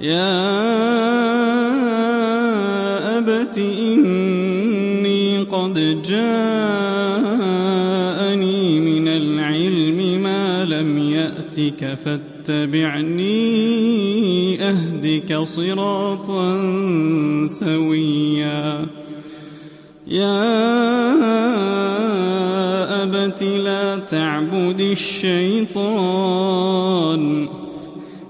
يا أبت إني قد جاءني من العلم ما لم يأتك فاتبعني أهدك صراطا سويا. يا أبت لا تعبد الشيطان.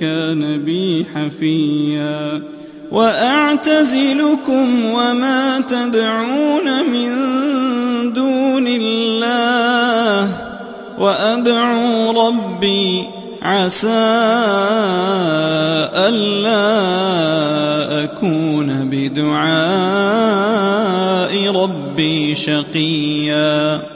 كان بي حفيا. وأعتزلكم وما تدعون من دون الله. وأدعو ربي عسى ألا أكون بدعاء ربي شقيا.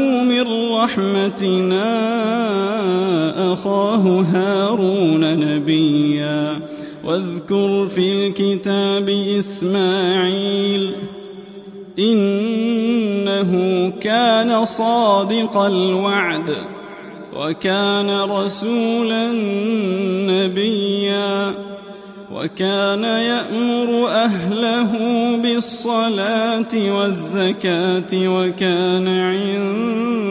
رحمتنا أخاه هارون نبيا. واذكر في الكتاب إسماعيل إنه كان صادق الوعد وكان رسولا نبيا. وكان يأمر أهله بالصلاة والزكاة وكان عند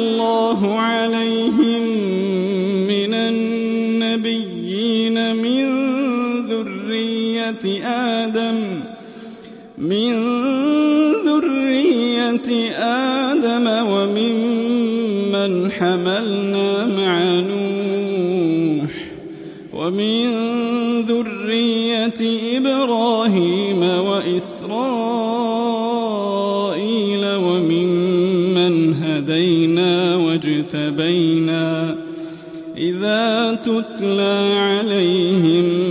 آدم من ذرية آدم وممن حملنا مع نوح ومن ذرية إبراهيم وإسرائيل وممن هدينا واجتبينا إذا تتلى عليهم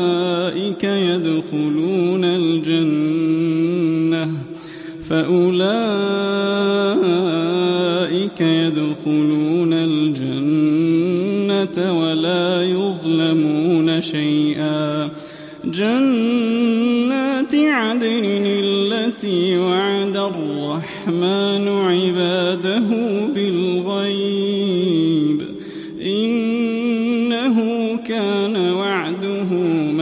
يدخلون الجنة فأولئك يدخلون الجنة ولا يظلمون شيئا. جنات عدن التي وعد الرحمن عباده بالغيب إنه كان وعده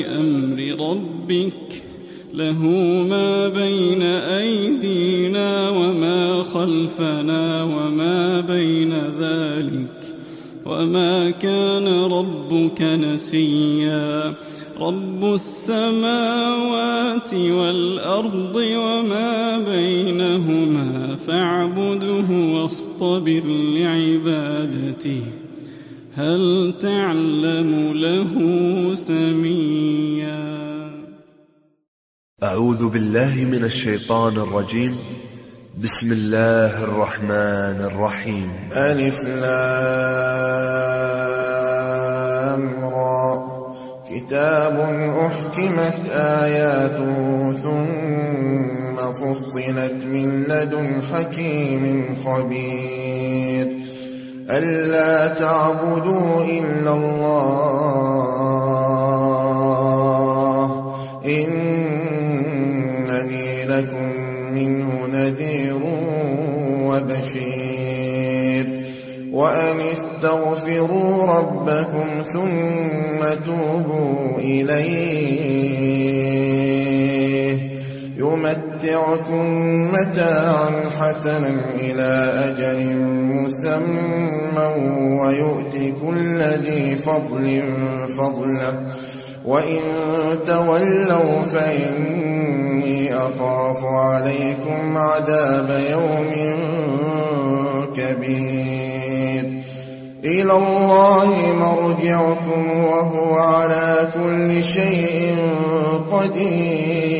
بأمر ربك له ما بين أيدينا وما خلفنا وما بين ذلك وما كان ربك نسيا. رب السماوات والأرض وما بينهما فاعبده واصطبر لعبادته. هل تعلم له سميا؟ أعوذ بالله من الشيطان الرجيم. بسم الله الرحمن الرحيم. ألف لام را. كتاب أحكمت آياته ثم فصلت من لدن حكيم خبير. ألا تعبدوا إلا الله. إنني لكم منه نذير وبشير. وأن استغفروا ربكم ثم توبوا إليه. يمتعكم متاعا حسنا إلى أجل مسمى ويؤتي كل ذي فضل فضله. وإن تولوا فإني أخاف عليكم عذاب يوم كبير. إلى الله مرجعكم وهو على كل شيء قدير.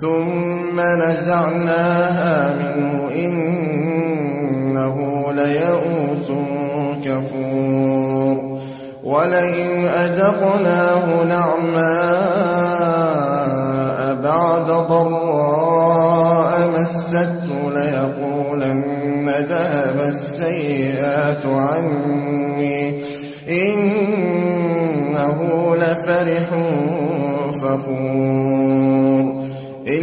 ثم نزعناها منه إنه ليئوس كفور. ولئن أذقناه نعماء بعد ضراء مسته ليقولن ذهب السيئات عني. إنه لفرح فخور.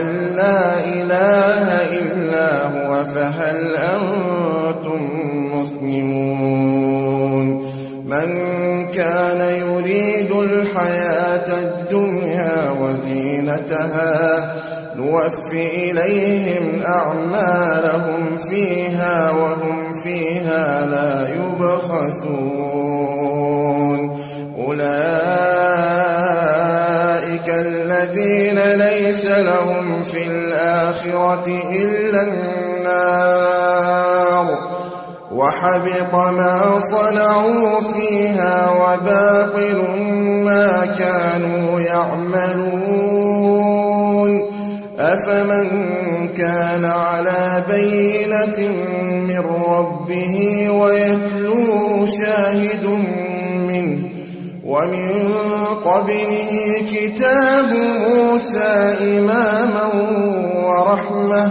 وأن لا إله إلا هو فهل أنتم مسلمون؟ من كان يريد الحياة الدنيا وزينتها نوفي إليهم أعمالهم فيها وهم فيها لا يبخسون. أولئك الذين ليس لهم في الآخرة إلا النار. وحبط ما صنعوا فيها وباطل ما كانوا يعملون. أفمن كان على بينة من ربه ويتلوه شاهد منه ومن قبله كتاب موسى إماما ورحمة.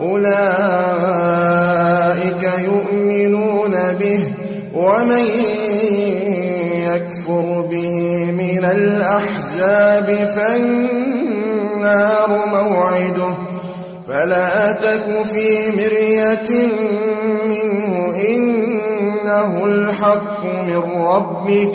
أولئك يؤمنون به ومن يكفر به من الأحزاب فالنار موعده. فلا تك في مرية منه إنه الحق من ربك.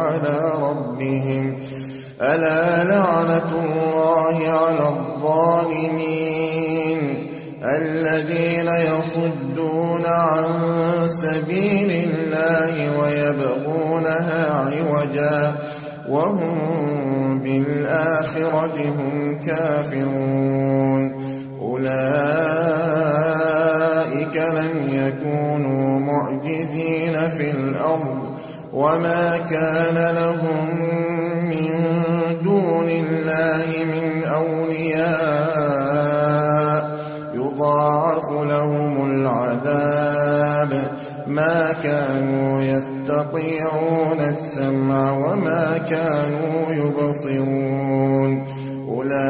على ربهم. ألا لعنة الله على الظالمين الذين يصدون عن سبيل الله ويبغونها عوجا وهم بالآخرة هم كافرون. أولئك لم يكونوا معجزين في الأرض وما كان لهم من دون الله من أولياء. يضاعف لهم العذاب. ما كانوا يستطيعون السمع وما كانوا يبصرون. أولئك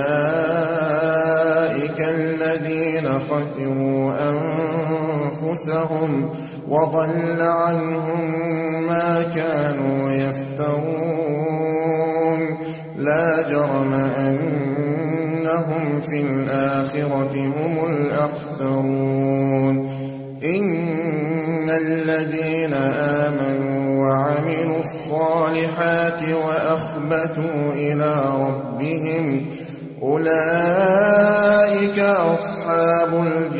الذين خسروا أنفسهم وضل عنهم ما كانوا يفترون. لا جرم أنهم في الآخرة هم الأخسرون. إن الذين آمنوا وعملوا الصالحات وأخبتوا إلى ربهم أولئك أصحاب الجنة.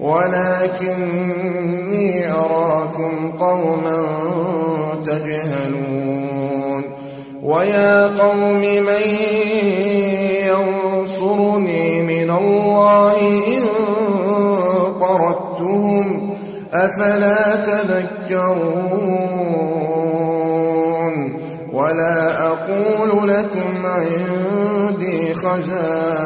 ولكني أراكم قوما تجهلون. ويا قوم من ينصرني من الله إن طردتهم أفلا تذكرون؟ ولا أقول لكم عندي خزائن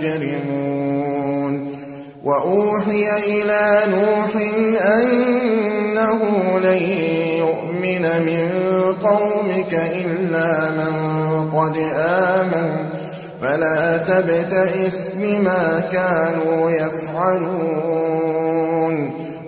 مما تجرمون وأوحي إلى نوح أنه لن يؤمن من قومك إلا من قد آمن. فلا تبتئس بما كانوا يفعلون.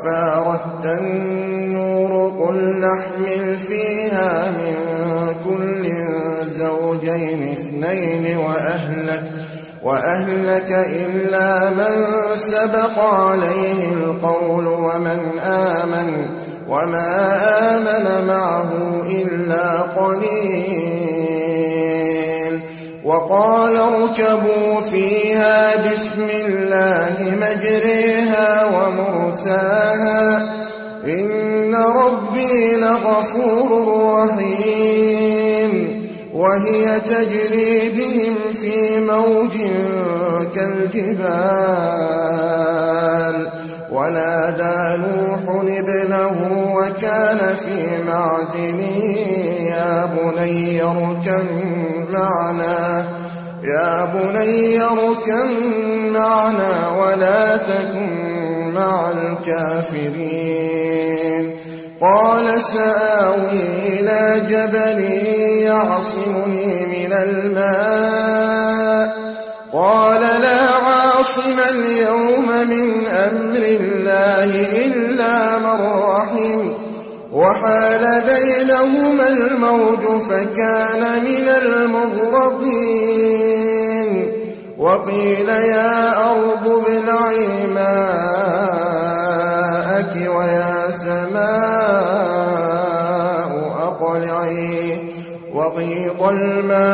وفارت النور قل نحمل فيها من كل زوجين اثنين وأهلك وأهلك إلا من سبق عليه القول ومن آمن وما آمن معه إلا قليل. وقال اركبوا فيها بسم الله مجريها ومرساها إن ربي لغفور رحيم وهي تجري بهم في موج كالجبال ونادى نوح ابنه وكان في معدن يا بني اركب معنا. يا بني اركب معنا ولا تكن مع الكافرين. قال سآوي إلى جبل يعصمني من الماء. قال لا عاصم اليوم من أمر الله إلا من رحم. وحال بينهما الموج فكان من المغرقين. وقيل يا أرض ابلعي ماءك ويا سماء أقلعي. وقيض الماء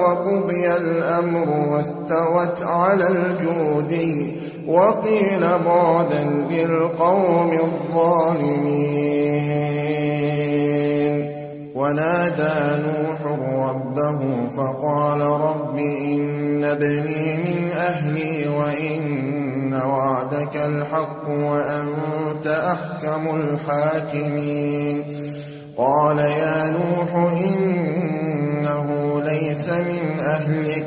وقضي الأمر واستوت على الجودي. وقيل بعدا للقوم الظالمين. ونادى نوح ربه فقال رب إن ابني من أهلي وإن وعدك الحق وأنت أحكم الحاكمين. قال يا نوح إنه ليس من أهلك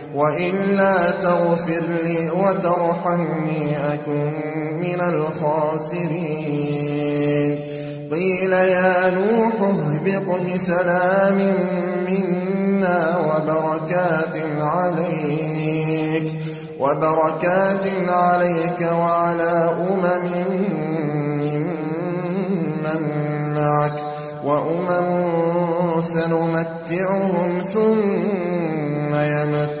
وإلا تغفر لي وترحمني أكن من الخاسرين. قيل يا نوح اهبط بسلام منا وبركات عليك وبركات عليك وعلى أمم ممن معك وأمم سنمتعهم ثم منا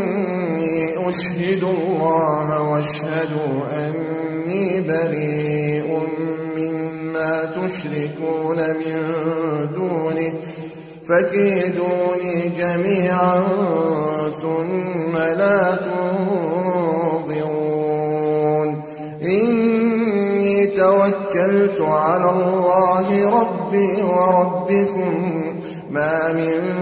أشهد الله واشهدوا أني بريء مما تشركون من دونه فكيدوني جميعا ثم لا تنظرون. إني توكلت على الله ربي وربكم ما من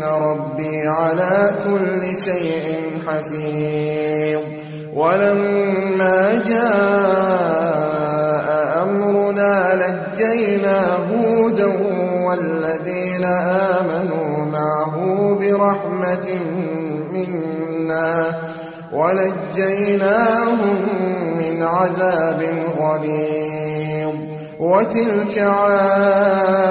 إن ربي على كل شيء حفيظ ولما جاء أمرنا نجينا هودا والذين آمنوا معه برحمة منا ونجيناهم من عذاب غليظ وتلك عاد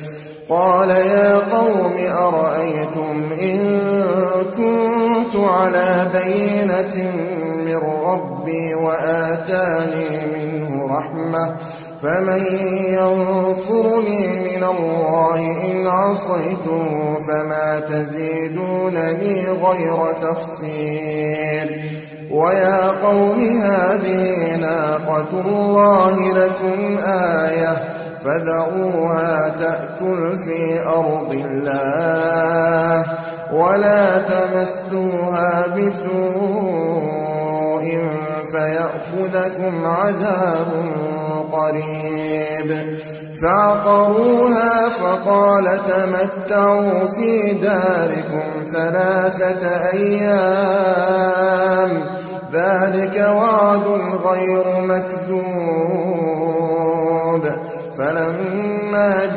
قال يا قوم أرأيتم إن كنت على بينة من ربي وآتاني منه رحمة فمن ينصرني من الله إن عصيته فما تزيدونني غير تخسير ويا قوم هذه ناقة الله لكم آية فذروها تأكل في أرض الله ولا تمسوها بسوء فيأخذكم عذاب قريب. فعقروها فقال تمتعوا في داركم ثلاثة أيام. ذلك وعد غير مكذوب.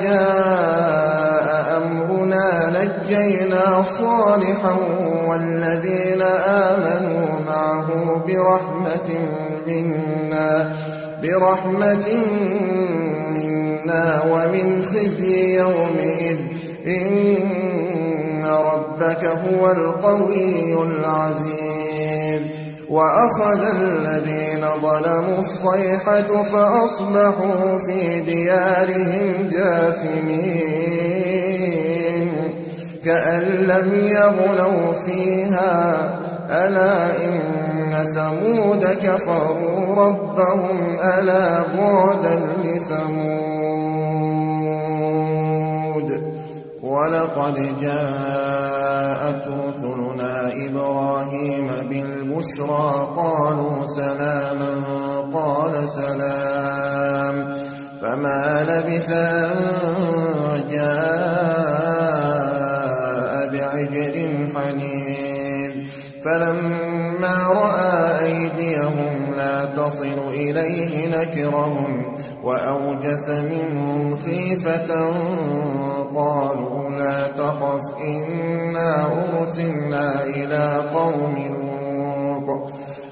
جاء أمرنا نجينا صالحا والذين آمنوا معه برحمة منا برحمة منا ومن خزي يومئذ. إن ربك هو القوي العزيز. وأخذ الذين ظلموا الصيحة فأصبحوا في ديارهم جاثمين. كأن لم يغنوا فيها ألا إن ثمود كفروا ربهم ألا بعدا لثمود. ولقد جاءت رسلنا إبراهيم بالبشرى قالوا سلاما قال سلام. فما لبث أن جاء بعجل حنين فلما رأى أيديهم لا تصل إليه نكرهم وأوجس منهم خيفة قالوا لا تخف إنا أرسلنا إلى قوم لوط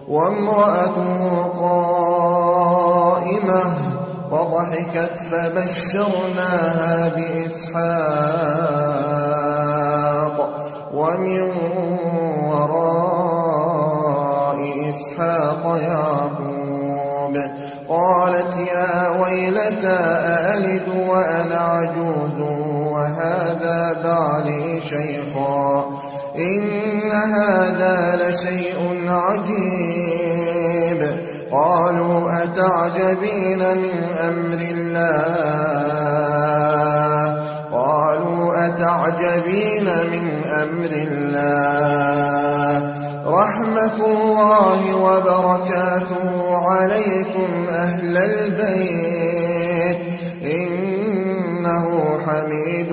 وامرأته قائمة فضحكت فبشرناها بإسحاق ومن وراء إسحاق يعقوب قالت يا ويلتى أألد وأنا عجوز بعلي شيخا إن هذا لشيء عجيب. قالوا أتعجبين من أمر الله؟ قالوا أتعجبين من أمر الله؟ رحمة الله وبركاته عليكم أهل البيت إنه حميد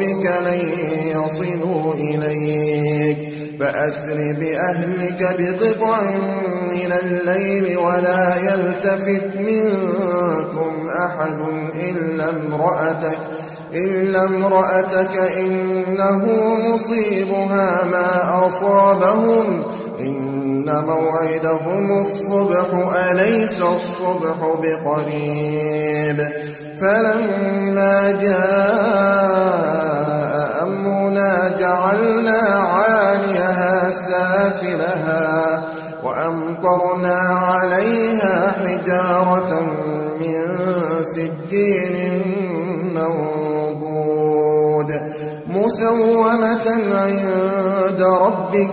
ربك لن يصلوا إليك فأسر بأهلك بقطع من الليل ولا يلتفت منكم أحد إلا امرأتك إلا امرأتك إنه مصيبها ما أصابهم موعدهم الصبح أليس الصبح بقريب؟ فلما جاء أمرنا جعلنا عاليها سافلها وأمطرنا عليها حجارة من سجين منضود مسومة عند ربك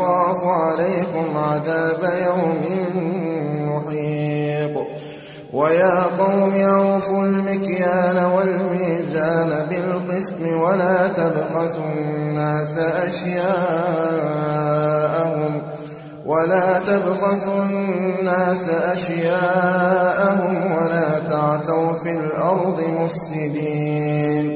أخاف عليكم عذاب يوم محيط. ويا قوم أوفوا المكيال والميزان بالقسط ولا تبخسوا الناس أشياءهم ولا تبخسوا الناس أشياءهم ولا تعثوا في الأرض مفسدين.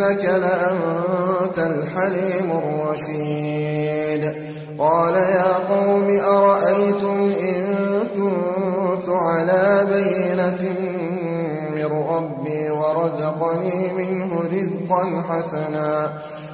إنك لأنت الحليم الرشيد. قال يا قوم أرأيتم إن كنت على بينة من ربي ورزقني منه رزقا حسنا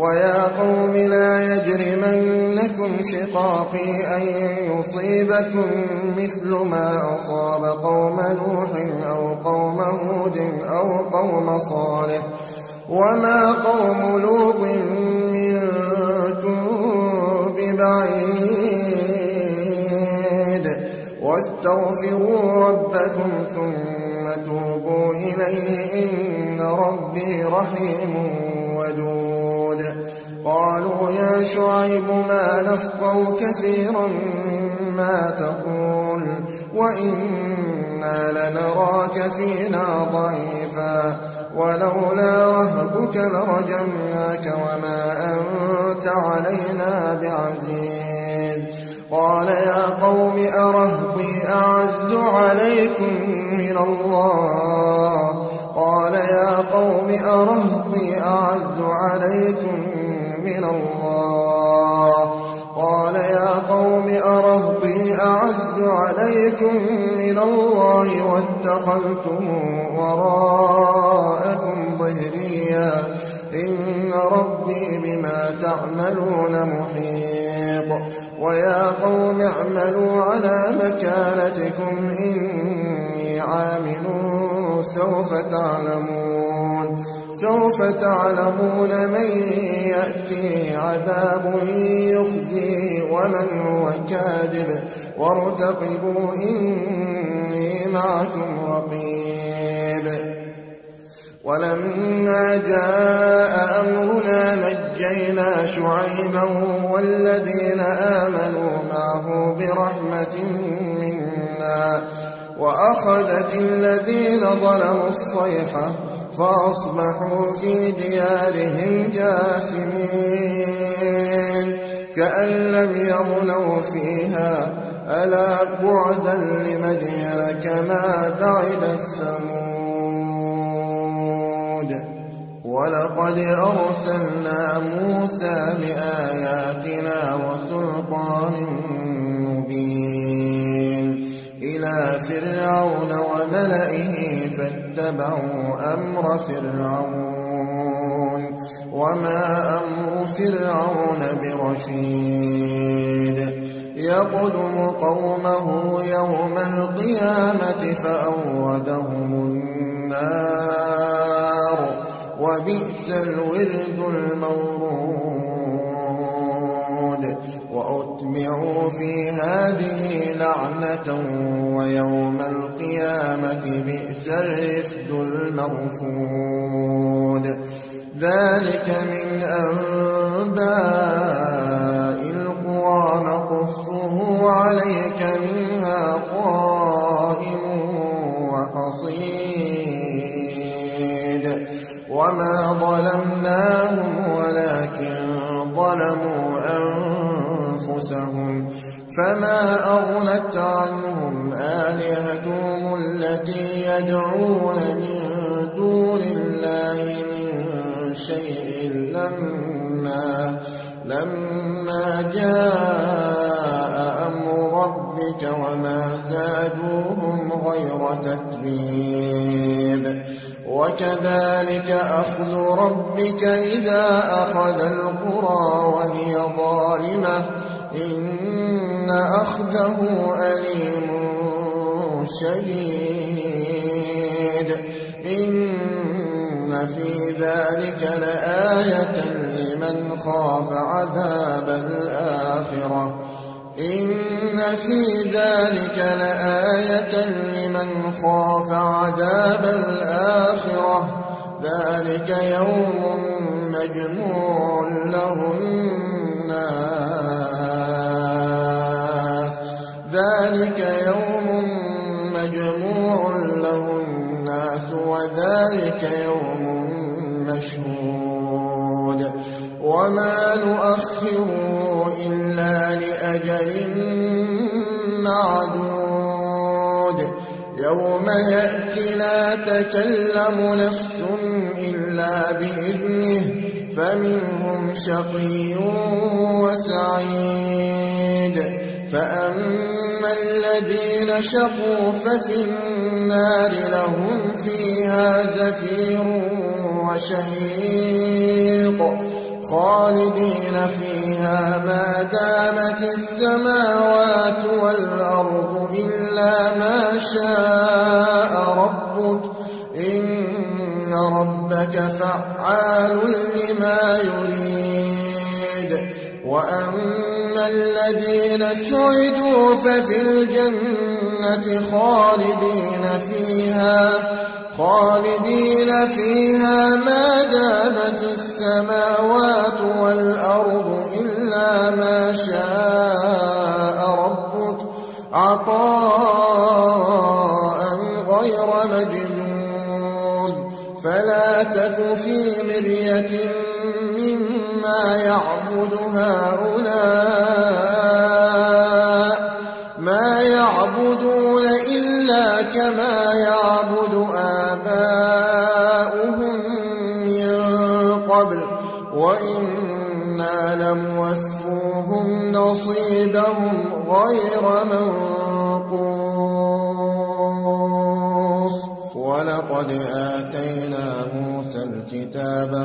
ويا قوم لا يجرمنكم شقاقي أن يصيبكم مثل ما أصاب قوم نوح أو قوم هود أو قوم صالح وما قوم لوط منكم ببعيد واستغفروا ربكم ثم توبوا إليه إن ربي رحيم ودود قالوا يا شعيب ما نفقه كثيرا مما تقول وإنا لنراك فينا ضعيفا ولولا رهبك لرجمناك وما أنت علينا بعزيز قال يا قوم أرهبي أعز عليكم من الله قال يا قوم أرهبي أعز عليكم من الله. قال يا قوم أرهبي أعز عليكم من الله واتخذتم وراءكم ظهريا. إن ربي بما تعملون محيط. ويا قوم اعملوا على مكانتكم إني سوف تعلمون سوف تعلمون من يأتي عذاب يخزيه ومن هو كاذب. وارتقبوا إني معكم رقيب. ولما جاء أمرنا نجينا شعيبا والذين آمنوا معه برحمة منا. وأخذت الذين ظلموا الصيحة فأصبحوا في ديارهم جاثمين. كأن لم يغنوا فيها ألا بعدا لمدين كما بعد الثمود. ولقد أرسلنا موسى بآياتنا وسلطان مبين. إلى فرعون وملئه فاتبعوا أمر فرعون وما أمر فرعون برشيد يقدم قومه يوم القيامة فأوردهم النار وبئس الورد المورود وأتبعوا في هذه لعنة ويوم القيامة بئس الرفد المرفود ذلك من أنباء مجموع تك في مرية مما يعبد هؤلاء ما يعبدون إلا كما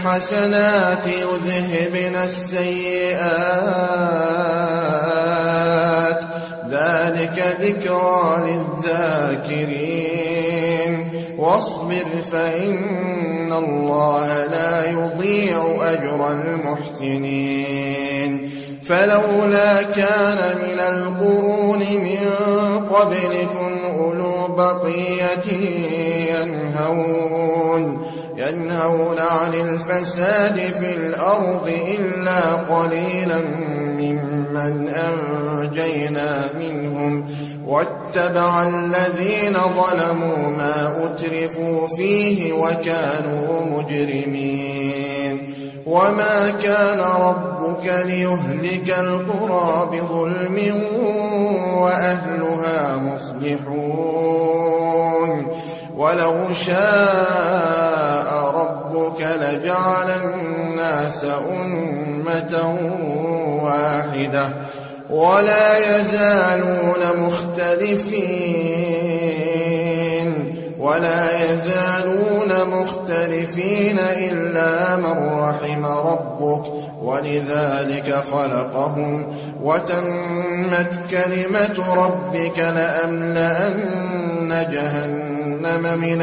الحسنات يذهبن السيئات. ذلك ذكرى للذاكرين. واصبر فإن الله لا يضيع أجر المحسنين. فلولا كان من القرون من قبلكم أولو بقية ينهون. ينهون عن الفساد في الأرض إلا قليلا ممن أنجينا منهم واتبع الذين ظلموا ما أترفوا فيه وكانوا مجرمين وما كان ربك ليهلك القرى بظلم وأهلها مصلحون ولو شاء ربك لجعل الناس أمة واحدة ولا يزالون مختلفين ولا يزالون مختلفين إلا من رحم ربك ولذلك خلقهم وتمت كلمة ربك لأملأن جهنم من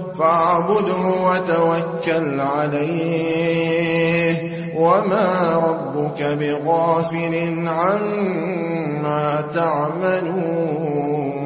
فاعبده وتوكل عليه. وما ربك بغافل عما تعملون.